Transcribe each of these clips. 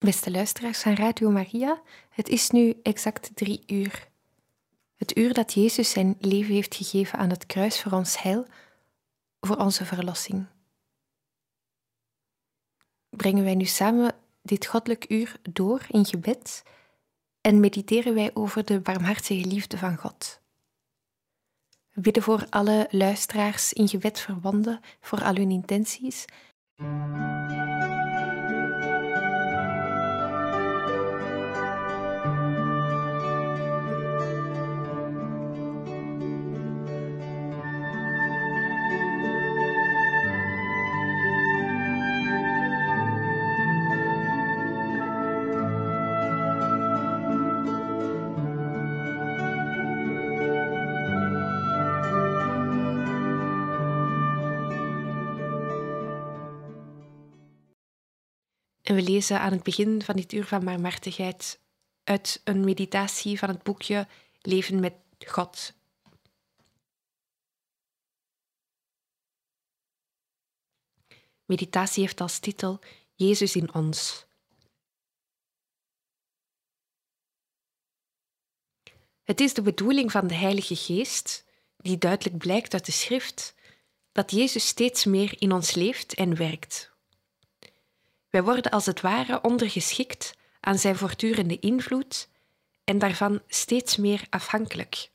Beste luisteraars van Radio Maria, het is nu exact drie uur. Het uur dat Jezus zijn leven heeft gegeven aan het kruis voor ons heil, voor onze verlossing. Brengen wij nu samen dit goddelijk uur door in gebed en mediteren wij over de barmhartige liefde van God. We bidden voor alle luisteraars in gebed verbonden, voor al hun intenties. En we lezen aan het begin van dit uur van barmhartigheid uit een meditatie van het boekje Leven met God. Meditatie heeft als titel Jezus in ons. Het is de bedoeling van de Heilige Geest, die duidelijk blijkt uit de schrift, dat Jezus steeds meer in ons leeft en werkt. Wij worden als het ware ondergeschikt aan zijn voortdurende invloed en daarvan steeds meer afhankelijk.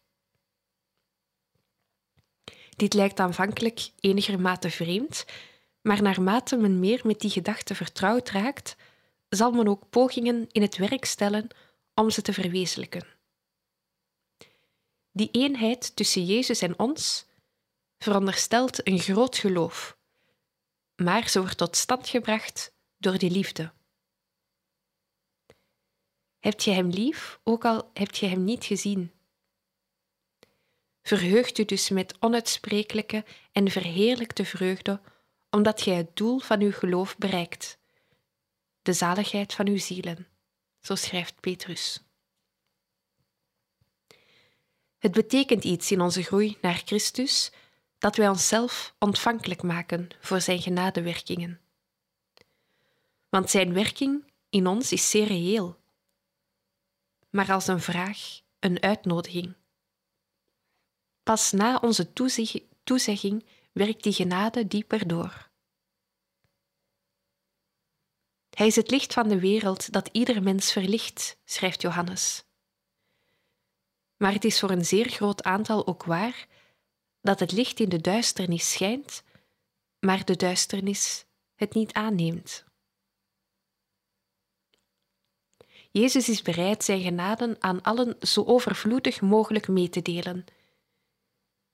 Dit lijkt aanvankelijk enigermate vreemd, maar naarmate men meer met die gedachte vertrouwd raakt, zal men ook pogingen in het werk stellen om ze te verwezenlijken. Die eenheid tussen Jezus en ons veronderstelt een groot geloof, maar ze wordt tot stand gebracht door die liefde. Hebt je hem lief, ook al heb je hem niet gezien? Verheugt u dus met onuitsprekelijke en verheerlijkte vreugde, omdat gij het doel van uw geloof bereikt, de zaligheid van uw zielen, zo schrijft Petrus. Het betekent iets in onze groei naar Christus dat wij onszelf ontvankelijk maken voor Zijn genadewerkingen want zijn werking in ons is zeer reëel, maar als een vraag, een uitnodiging. Pas na onze toezegging werkt die genade dieper door. Hij is het licht van de wereld dat ieder mens verlicht, schrijft Johannes. Maar het is voor een zeer groot aantal ook waar dat het licht in de duisternis schijnt, maar de duisternis het niet aanneemt. Jezus is bereid zijn genaden aan allen zo overvloedig mogelijk mee te delen.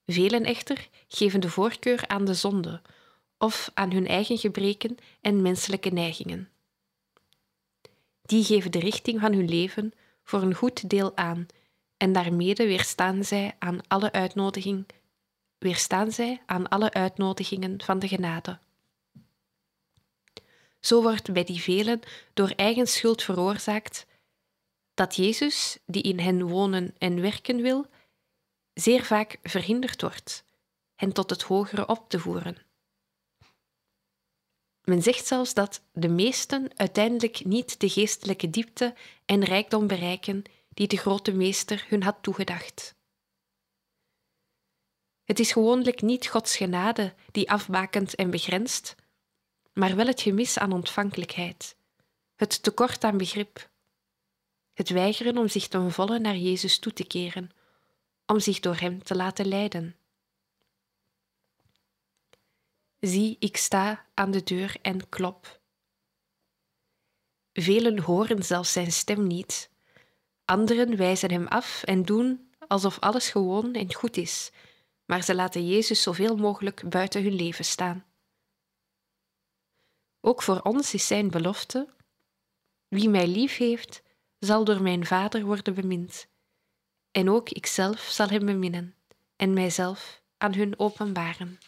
Velen echter geven de voorkeur aan de zonde of aan hun eigen gebreken en menselijke neigingen. Die geven de richting van hun leven voor een goed deel aan en daarmee weerstaan zij aan alle uitnodiging, weerstaan zij aan alle uitnodigingen van de genade. Zo wordt bij die velen door eigen schuld veroorzaakt dat Jezus, die in hen wonen en werken wil, zeer vaak verhinderd wordt hen tot het hogere op te voeren. Men zegt zelfs dat de meesten uiteindelijk niet de geestelijke diepte en rijkdom bereiken die de grote meester hun had toegedacht. Het is gewoonlijk niet Gods genade die afbakent en begrenst, maar wel het gemis aan ontvankelijkheid, het tekort aan begrip, het weigeren om zich ten volle naar Jezus toe te keren, om zich door Hem te laten leiden. Zie, ik sta aan de deur en klop. Velen horen zelfs zijn stem niet, anderen wijzen hem af en doen alsof alles gewoon en goed is, maar ze laten Jezus zoveel mogelijk buiten hun leven staan. Ook voor ons is zijn belofte: Wie mij lief heeft, zal door mijn Vader worden bemind. En ook ikzelf zal hem beminnen en mijzelf aan hun openbaren.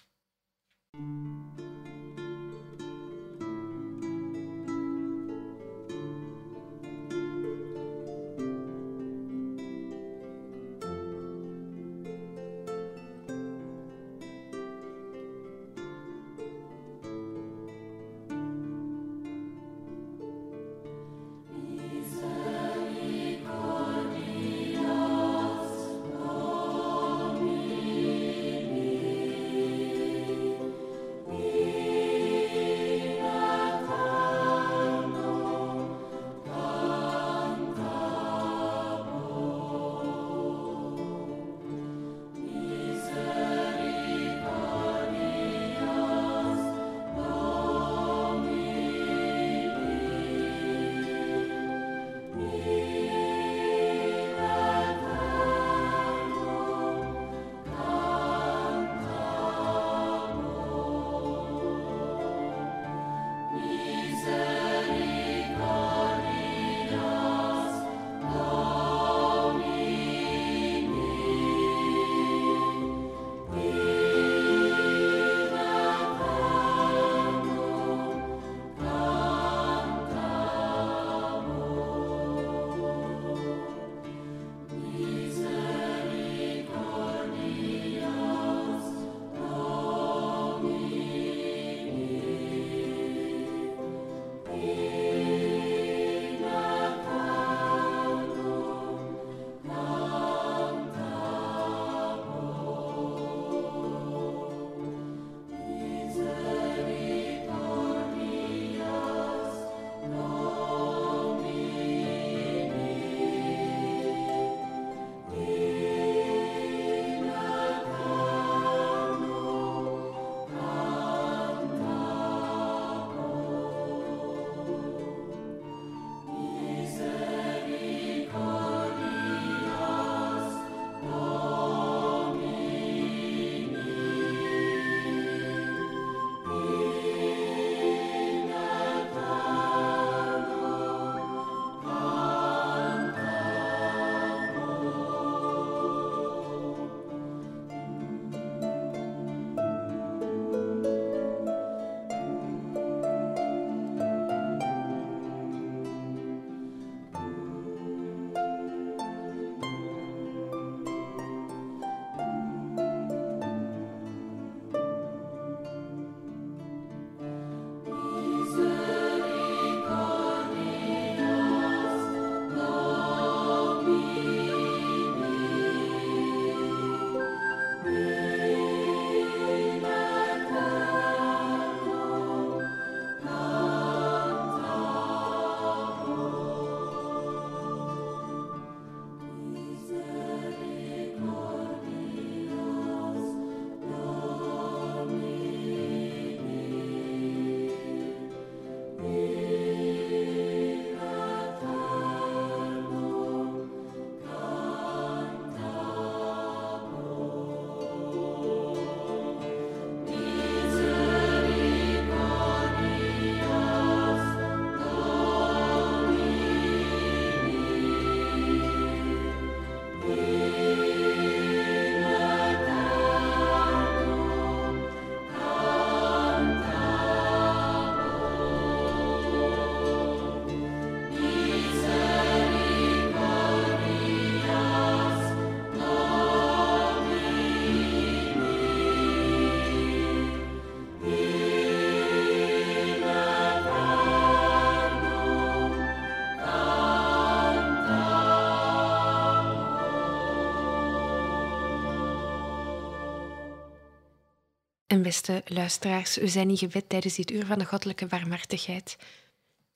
Beste luisteraars, we zijn in gebed tijdens dit uur van de goddelijke barmhartigheid.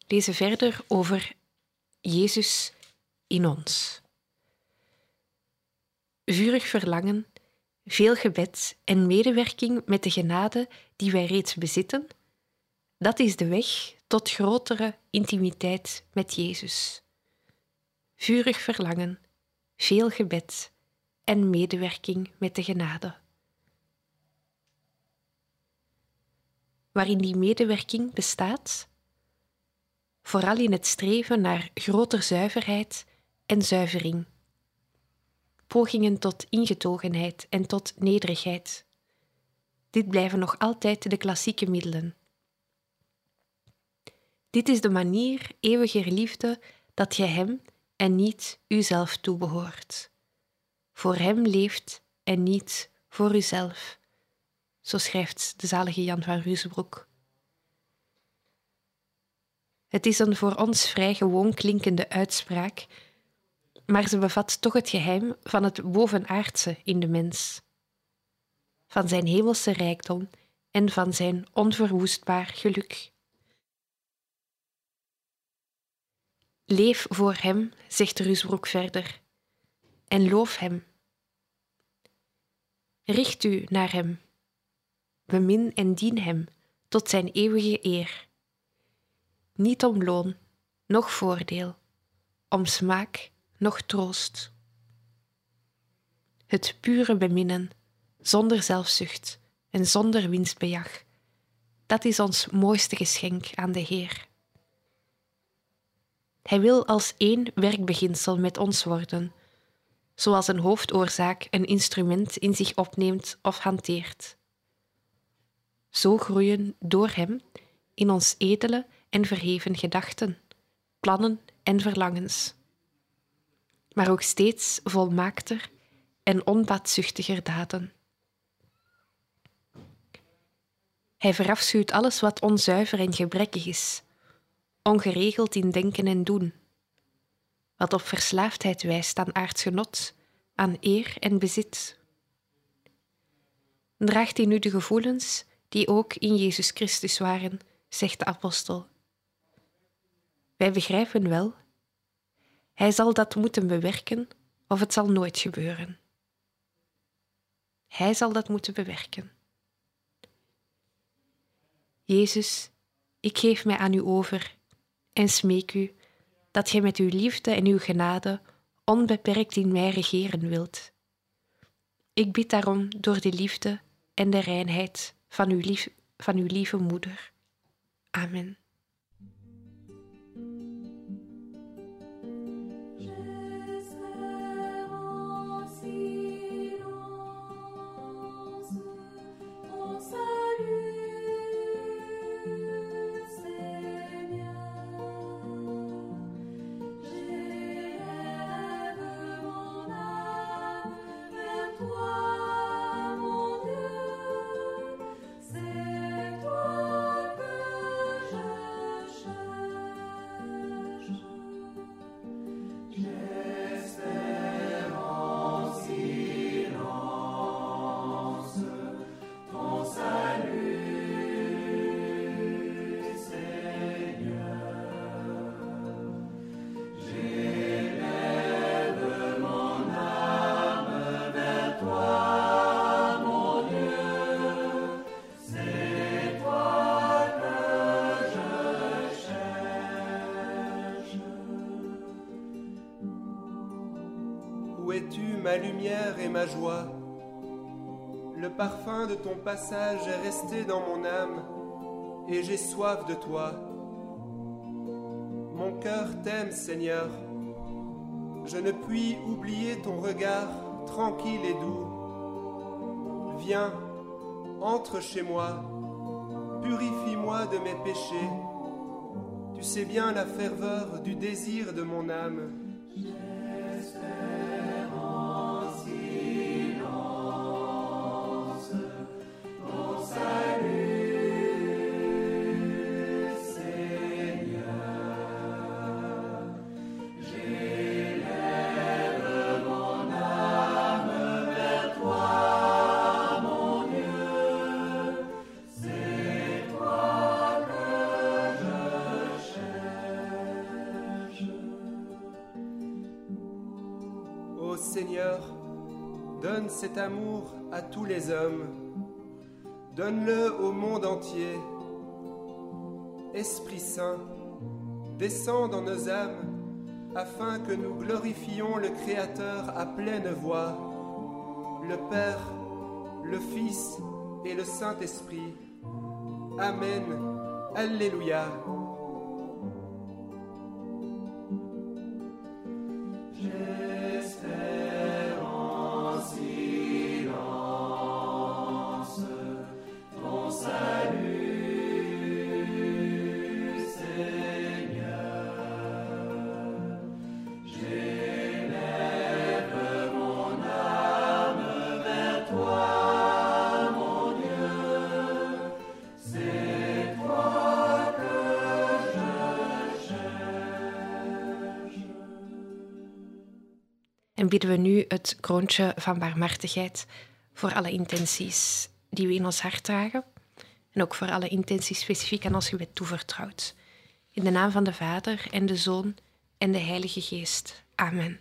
Lezen verder over Jezus in ons. Vurig verlangen, veel gebed en medewerking met de genade die wij reeds bezitten, dat is de weg tot grotere intimiteit met Jezus. Vurig verlangen, veel gebed en medewerking met de genade. Waarin die medewerking bestaat? Vooral in het streven naar groter zuiverheid en zuivering. Pogingen tot ingetogenheid en tot nederigheid. Dit blijven nog altijd de klassieke middelen. Dit is de manier eeuwiger liefde dat je Hem en niet uzelf toebehoort. Voor Hem leeft en niet voor uzelf. Zo schrijft de zalige Jan van Ruzenbroek. Het is een voor ons vrij gewoon klinkende uitspraak, maar ze bevat toch het geheim van het bovenaardse in de mens, van zijn hemelse rijkdom en van zijn onverwoestbaar geluk. Leef voor Hem, zegt Rusbroek verder, en loof Hem. Richt u naar Hem, bemin en dien Hem tot Zijn eeuwige eer. Niet om loon, noch voordeel, om smaak, noch troost. Het pure beminnen, zonder zelfzucht en zonder winstbejag, dat is ons mooiste geschenk aan de Heer. Hij wil als één werkbeginsel met ons worden, zoals een hoofdoorzaak een instrument in zich opneemt of hanteert. Zo groeien door Hem in ons edele en verheven gedachten, plannen en verlangens, maar ook steeds volmaakter en onbaatzuchtiger daden. Hij verafschuwt alles wat onzuiver en gebrekkig is ongeregeld in denken en doen, wat op verslaafdheid wijst aan aardsgenot, aan eer en bezit. Draagt hij nu de gevoelens die ook in Jezus Christus waren, zegt de apostel. Wij begrijpen wel, hij zal dat moeten bewerken of het zal nooit gebeuren. Hij zal dat moeten bewerken. Jezus, ik geef mij aan u over en smeek u dat gij met uw liefde en uw genade onbeperkt in mij regeren wilt. Ik bid daarom door de liefde en de reinheid van uw, lief, van uw lieve moeder. Amen. Joie. Le parfum de ton passage est resté dans mon âme, et j'ai soif de toi. Mon cœur t'aime, Seigneur. Je ne puis oublier ton regard tranquille et doux. Viens, entre chez moi, purifie-moi de mes péchés. Tu sais bien la ferveur du désir de mon âme. Les hommes. Donne-le au monde entier. Esprit Saint, descends dans nos âmes afin que nous glorifions le Créateur à pleine voix, le Père, le Fils et le Saint-Esprit. Amen. Alléluia. En bieden we nu het kroontje van barmhartigheid voor alle intenties die we in ons hart dragen. En ook voor alle intenties specifiek aan ons gebed toevertrouwd. In de naam van de Vader en de Zoon en de Heilige Geest. Amen.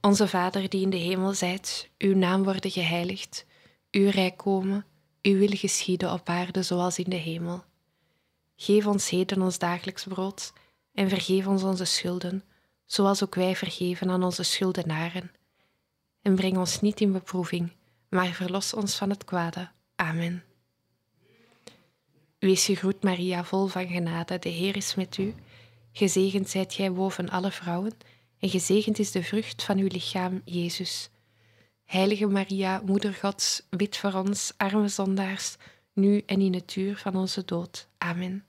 Onze Vader die in de hemel zijt, uw naam worden geheiligd, uw rijk komen, uw wil geschieden op aarde zoals in de hemel. Geef ons heden ons dagelijks brood en vergeef ons onze schulden zoals ook wij vergeven aan onze schuldenaren. En breng ons niet in beproeving, maar verlos ons van het kwade. Amen. Wees gegroet, Maria, vol van genade, de Heer is met u. Gezegend zijt gij boven alle vrouwen, en gezegend is de vrucht van uw lichaam, Jezus. Heilige Maria, Moeder Gods, bid voor ons, arme zondaars, nu en in het uur van onze dood. Amen.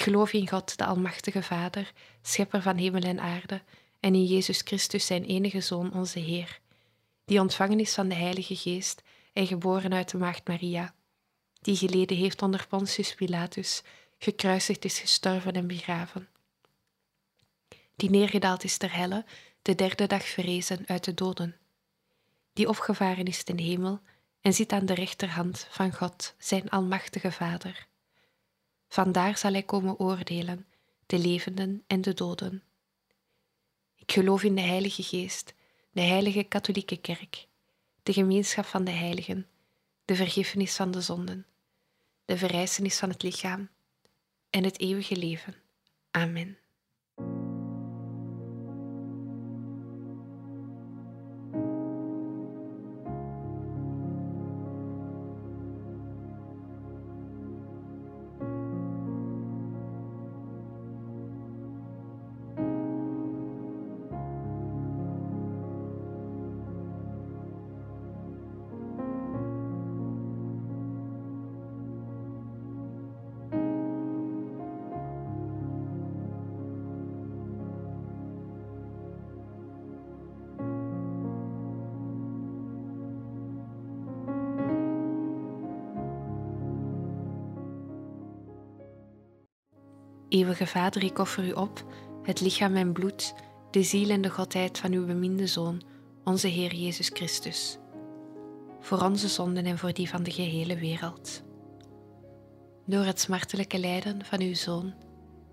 Ik geloof in God, de Almachtige Vader, Schepper van hemel en aarde, en in Jezus Christus, zijn enige Zoon, onze Heer, die ontvangen is van de Heilige Geest en geboren uit de Maagd Maria, die geleden heeft onder Pontius Pilatus, gekruisigd is, gestorven en begraven, die neergedaald is ter helle, de derde dag verrezen uit de doden, die opgevaren is ten hemel en zit aan de rechterhand van God, zijn Almachtige Vader Vandaar zal hij komen oordelen, de levenden en de doden. Ik geloof in de Heilige Geest, de Heilige Katholieke Kerk, de gemeenschap van de heiligen, de vergiffenis van de zonden, de verrijzenis van het lichaam en het eeuwige leven. Amen. Vader, ik offer u op het lichaam en bloed, de ziel en de godheid van uw beminde Zoon, onze Heer Jezus Christus, voor onze zonden en voor die van de gehele wereld. Door het smartelijke lijden van uw Zoon,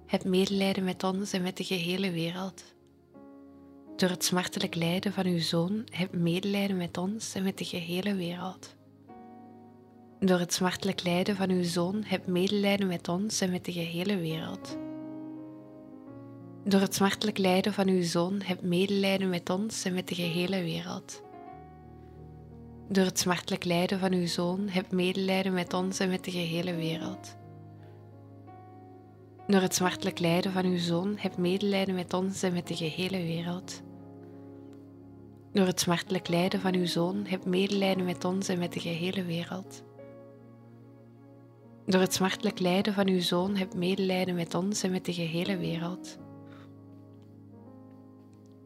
heb medelijden met ons en met de gehele wereld. Door het smartelijk lijden van uw Zoon, heb medelijden met ons en met de gehele wereld. Door het smartelijk lijden van uw zoon heb medelijden met ons en met de gehele wereld. Door het smartelijk lijden van uw zoon heb medelijden met ons en met de gehele wereld. Door het smartelijk lijden van uw zoon heb medelijden met ons en met de gehele wereld. Door het smartelijk lijden van uw zoon heb medelijden met ons en met de gehele wereld. Door het smartelijk lijden van uw zoon heb medelijden met ons en met de gehele wereld. Door het smartelijk lijden van uw zoon heb medelijden met ons en met de gehele wereld.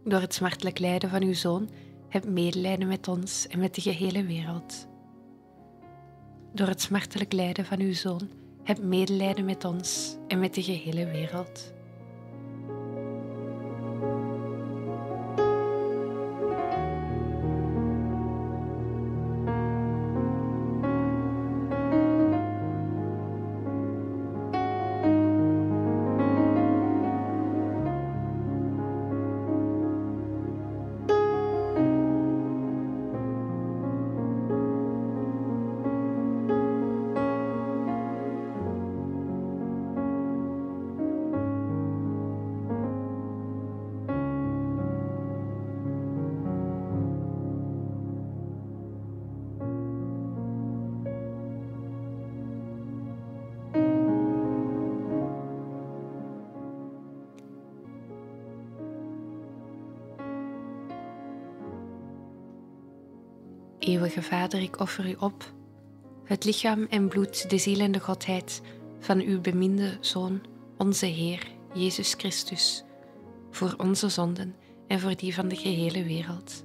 Door het smartelijk lijden van uw zoon heb medelijden met ons en met de gehele wereld. Door het smartelijk lijden van uw zoon heb medelijden met ons en met de gehele wereld. Eeuwige Vader, ik offer u op het lichaam en bloed, de ziel en de godheid van uw beminde Zoon, onze Heer, Jezus Christus, voor onze zonden en voor die van de gehele wereld.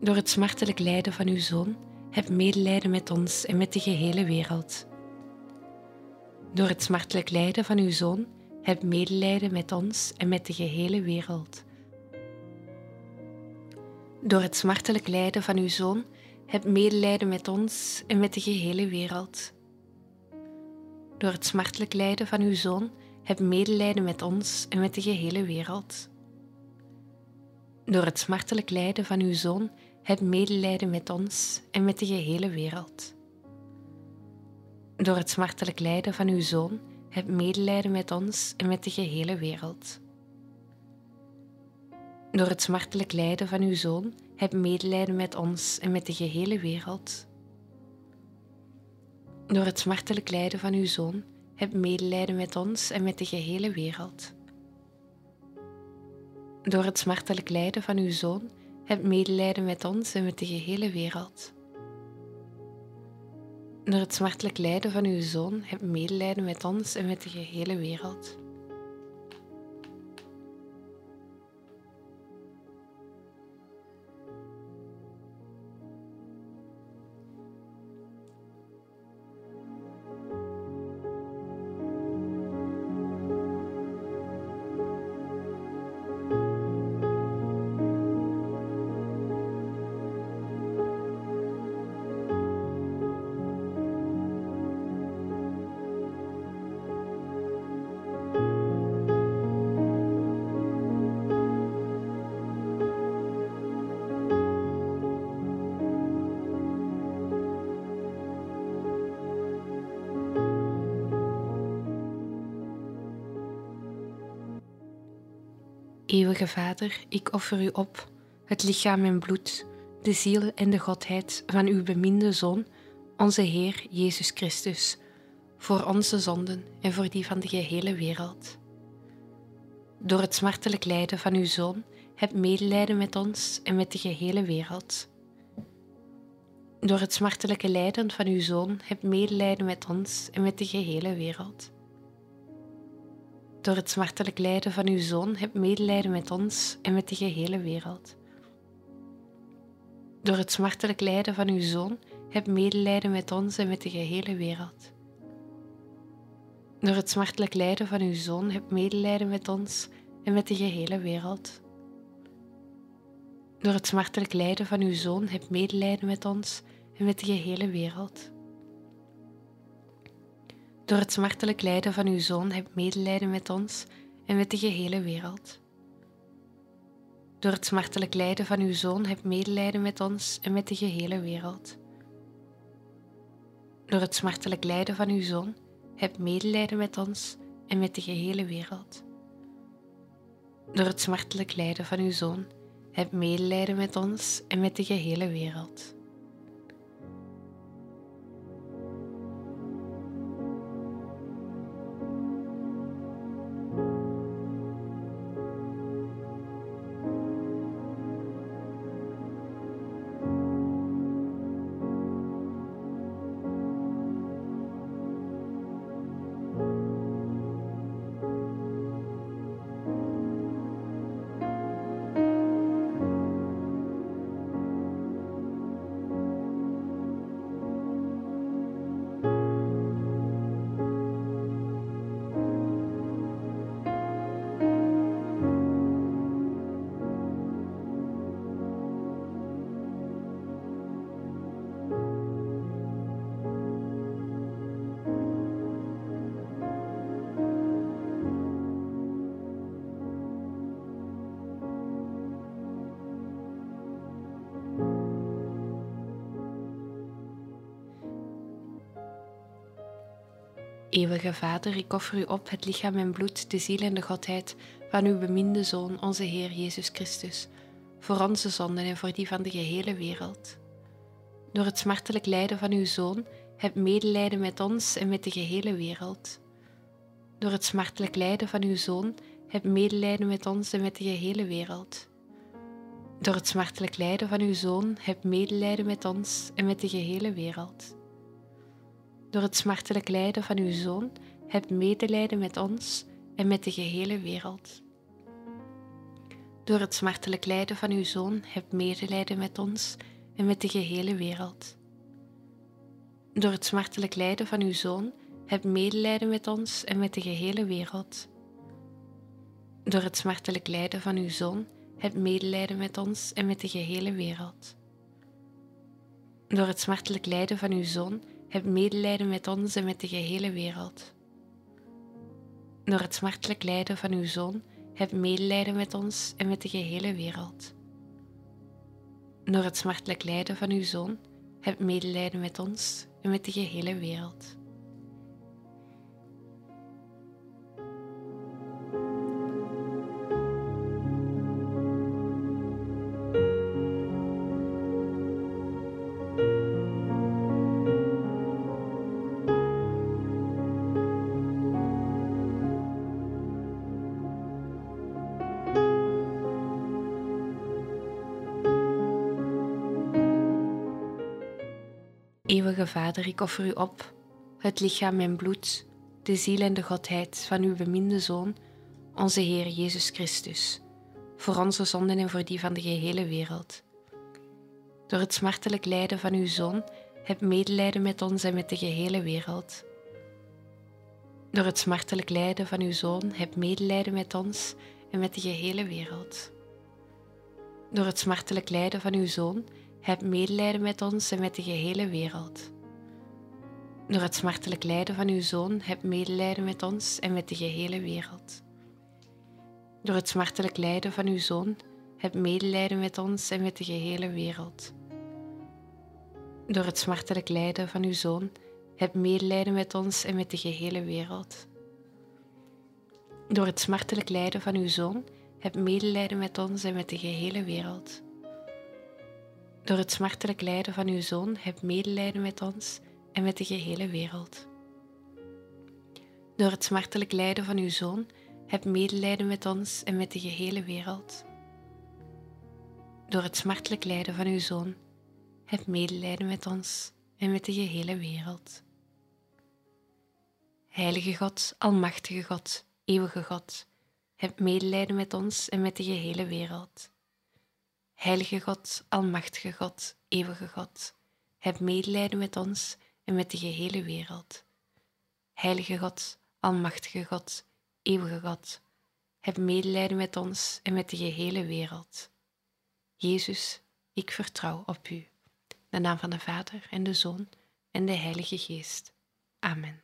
Door het smartelijk lijden van uw Zoon, heb medelijden met ons en met de gehele wereld. Door het smartelijk lijden van uw Zoon, heb medelijden met ons en met de gehele wereld. Door het smartelijk lijden van uw Zoon, heb medelijden met ons en met de gehele wereld. Door het smartelijk lijden van uw Zoon, heb medelijden met ons en met de gehele wereld. Door het smartelijk lijden van uw Zoon, heb medelijden met ons en met de gehele wereld. Door het smartelijk lijden van uw Zoon, heb medelijden met ons en met de gehele wereld. Door het smartelijk lijden van uw Zoon, heb medelijden met ons en met de gehele wereld. Door het smartelijk lijden van uw Zoon, heb medelijden met ons en met de gehele wereld. Door het smartelijk lijden van uw Zoon, heb medelijden met ons en met de gehele wereld. Door het smartelijk lijden van uw Zoon, heb medelijden met ons en met de gehele wereld. Eeuwige Vader, ik offer u op het lichaam en bloed, de ziel en de godheid van uw beminde Zoon, onze Heer Jezus Christus, voor onze zonden en voor die van de gehele wereld. Door het smartelijk lijden van uw Zoon, heb medelijden met ons en met de gehele wereld. Door het smartelijke lijden van uw Zoon, heb medelijden met ons en met de gehele wereld. Door het smartelijk lijden van uw zoon heb medelijden met ons en met de gehele wereld. Door het smartelijk lijden van uw zoon heb medelijden met ons en met de gehele wereld. Door het smartelijk lijden van uw zoon heb medelijden met ons en met de gehele wereld. Door het smartelijk lijden van uw zoon heb medelijden met ons en met de gehele wereld. Door het smartelijk lijden van uw zoon heb medelijden met ons en met de gehele wereld. Door het smartelijk lijden van uw zoon heb medelijden met ons en met de gehele wereld. Door het smartelijk lijden van uw zoon heb medelijden met ons en met de gehele wereld. Door het smartelijk lijden van uw zoon heb medelijden met ons en met de gehele wereld. Eeuwige Vader, ik offer u op het lichaam en bloed, de ziel en de godheid van uw beminde Zoon, onze Heer Jezus Christus, voor onze zonden en voor die van de gehele wereld. Door het smartelijk lijden van uw Zoon, heb medelijden met ons en met de gehele wereld. Door het smartelijk lijden van uw Zoon, heb medelijden met ons en met de gehele wereld. Door het smartelijk lijden van uw zoon, heb medelijden met ons en met de gehele wereld. Door het smartelijk lijden van uw zoon, heb medelijden met ons en met de gehele wereld. Door het smartelijk lijden van uw zoon, heb medelijden met ons en met de gehele wereld. Door het smartelijk lijden van uw zoon, heb medelijden met ons en met de gehele wereld. Door het smartelijk lijden van uw zoon, heb medelijden met ons en met de gehele wereld. Door het smartelijk lijden van uw zoon, heb medelijden met ons en met de gehele wereld. Door het smartelijk lijden van uw zoon, heb medelijden met ons en met de gehele wereld. Door het smartelijk lijden van uw zoon, heb medelijden met ons en met de gehele wereld. Vader, ik offer u op, het lichaam en bloed, de ziel en de godheid van uw beminde Zoon, onze Heer Jezus Christus, voor onze zonden en voor die van de gehele wereld. Door het smartelijk lijden van uw Zoon, heb medelijden met ons en met de gehele wereld. Door het smartelijk lijden van uw Zoon, heb medelijden met ons en met de gehele wereld. Door het smartelijk lijden van uw Zoon, heb medelijden met ons en met de gehele wereld. Door het smartelijk lijden van uw zoon, heb medelijden met ons en met de gehele wereld. Door het smartelijk lijden van uw zoon, heb medelijden met ons en met de gehele wereld. Door het smartelijk lijden van uw zoon, heb medelijden met ons en met de gehele wereld. Door het smartelijk lijden van uw zoon, heb medelijden met ons en met de gehele wereld. Door het smartelijk lijden van uw zoon heb medelijden met ons en met de gehele wereld. Door het smartelijk lijden van uw zoon heb medelijden met ons en met de gehele wereld. Door het smartelijk lijden van uw zoon heb medelijden met ons en met de gehele wereld. Heilige God, Almachtige God, Eeuwige God, heb medelijden met ons en met de gehele wereld. Heilige God, Almachtige God, Eeuwige God, heb medelijden met ons en met de gehele wereld. Heilige God, Almachtige God, Eeuwige God, heb medelijden met ons en met de gehele wereld. Jezus, ik vertrouw op U. De naam van de Vader en de Zoon en de Heilige Geest. Amen.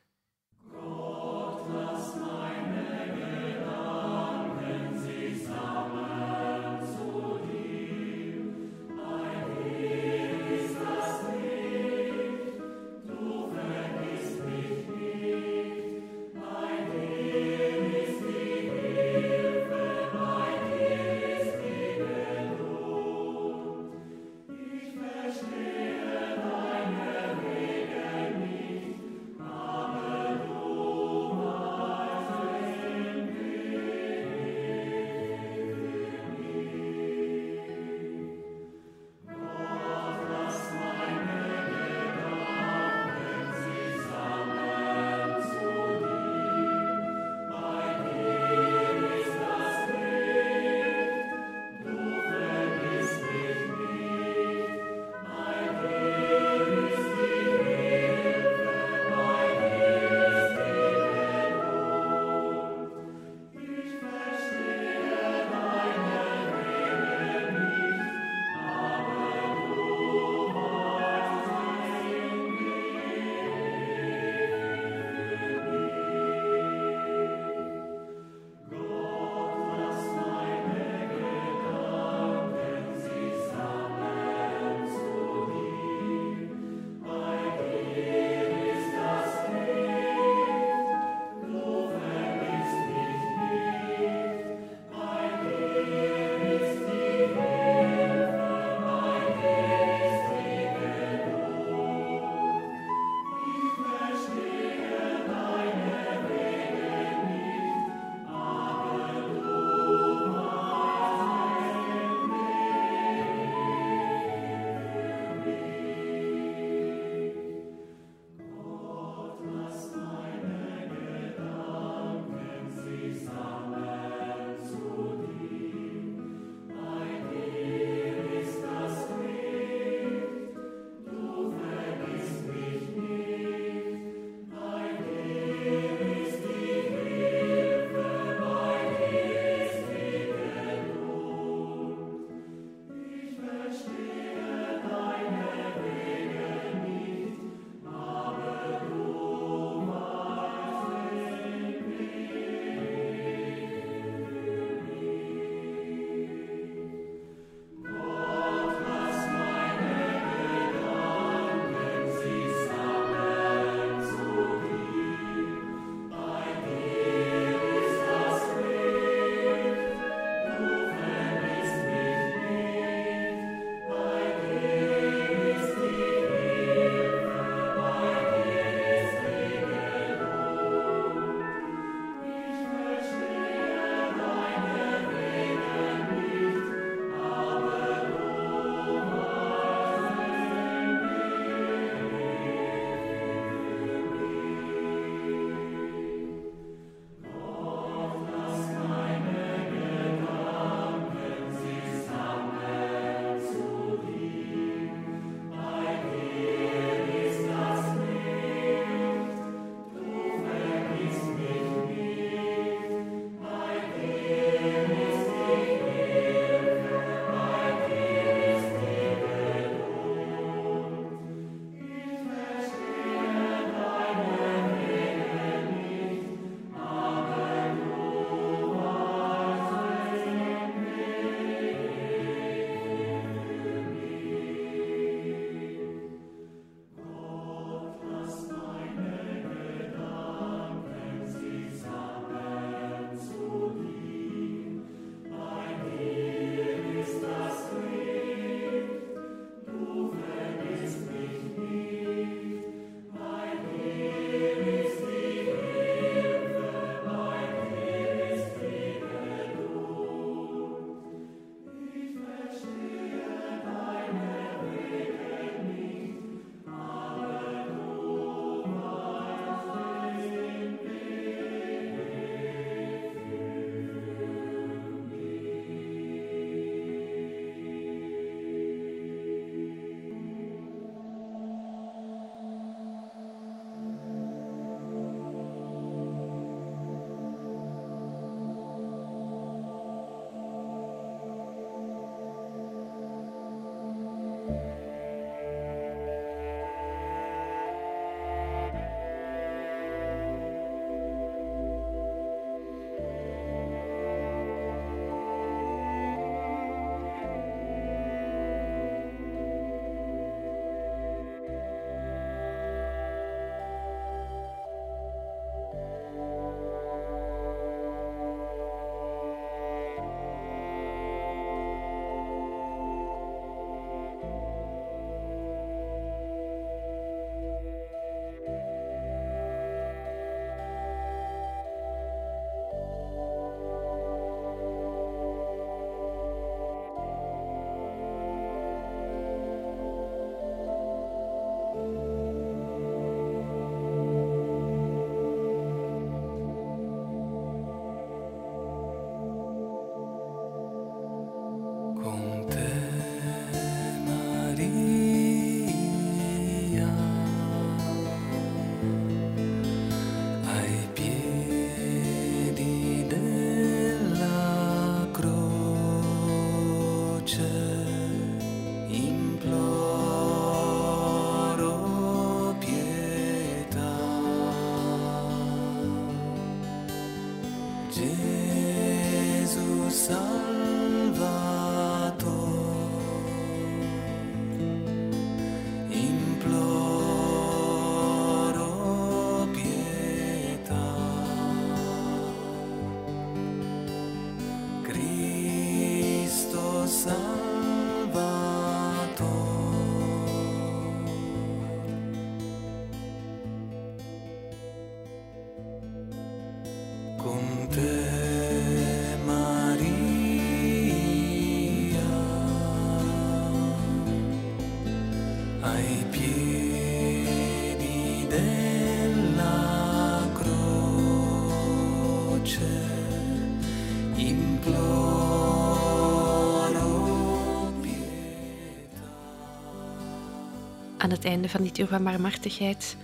Aan het einde van dit uur van barmhartigheid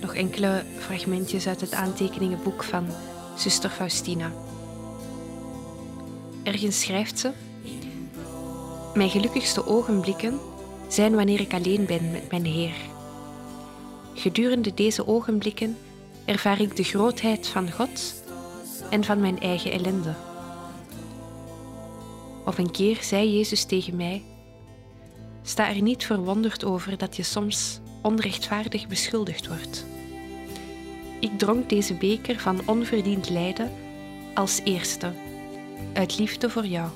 nog enkele fragmentjes uit het aantekeningenboek van zuster Faustina. Ergens schrijft ze: Mijn gelukkigste ogenblikken zijn wanneer ik alleen ben met mijn Heer. Gedurende deze ogenblikken ervaar ik de grootheid van God en van mijn eigen ellende. Of een keer zei Jezus tegen mij: Sta er niet verwonderd over dat je soms onrechtvaardig beschuldigd wordt. Ik dronk deze beker van onverdiend lijden als eerste, uit liefde voor jou.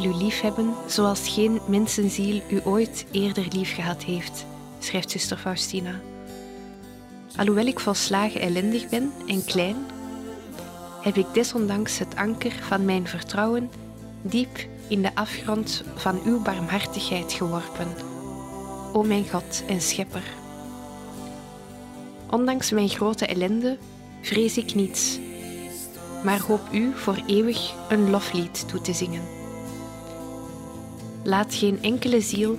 Wil u liefhebben zoals geen mensenziel u ooit eerder lief gehad heeft, schrijft zuster Faustina. Alhoewel ik volslagen ellendig ben en klein, heb ik desondanks het anker van mijn vertrouwen diep in de afgrond van uw barmhartigheid geworpen, o mijn God en Schepper. Ondanks mijn grote ellende vrees ik niets, maar hoop u voor eeuwig een loflied toe te zingen. Laat geen enkele ziel,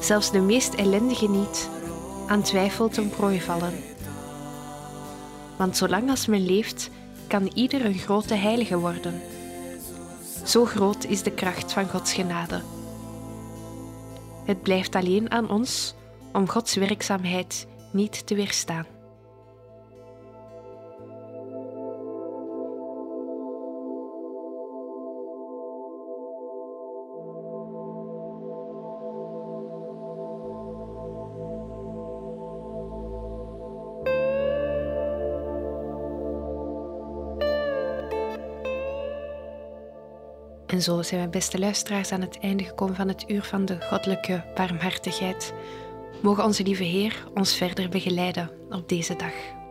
zelfs de meest ellendige niet, aan twijfel ten prooi vallen. Want zolang als men leeft, kan ieder een grote heilige worden. Zo groot is de kracht van Gods genade. Het blijft alleen aan ons om Gods werkzaamheid niet te weerstaan. En zo zijn we, beste luisteraars, aan het einde gekomen van het uur van de goddelijke barmhartigheid. Mogen onze lieve Heer ons verder begeleiden op deze dag.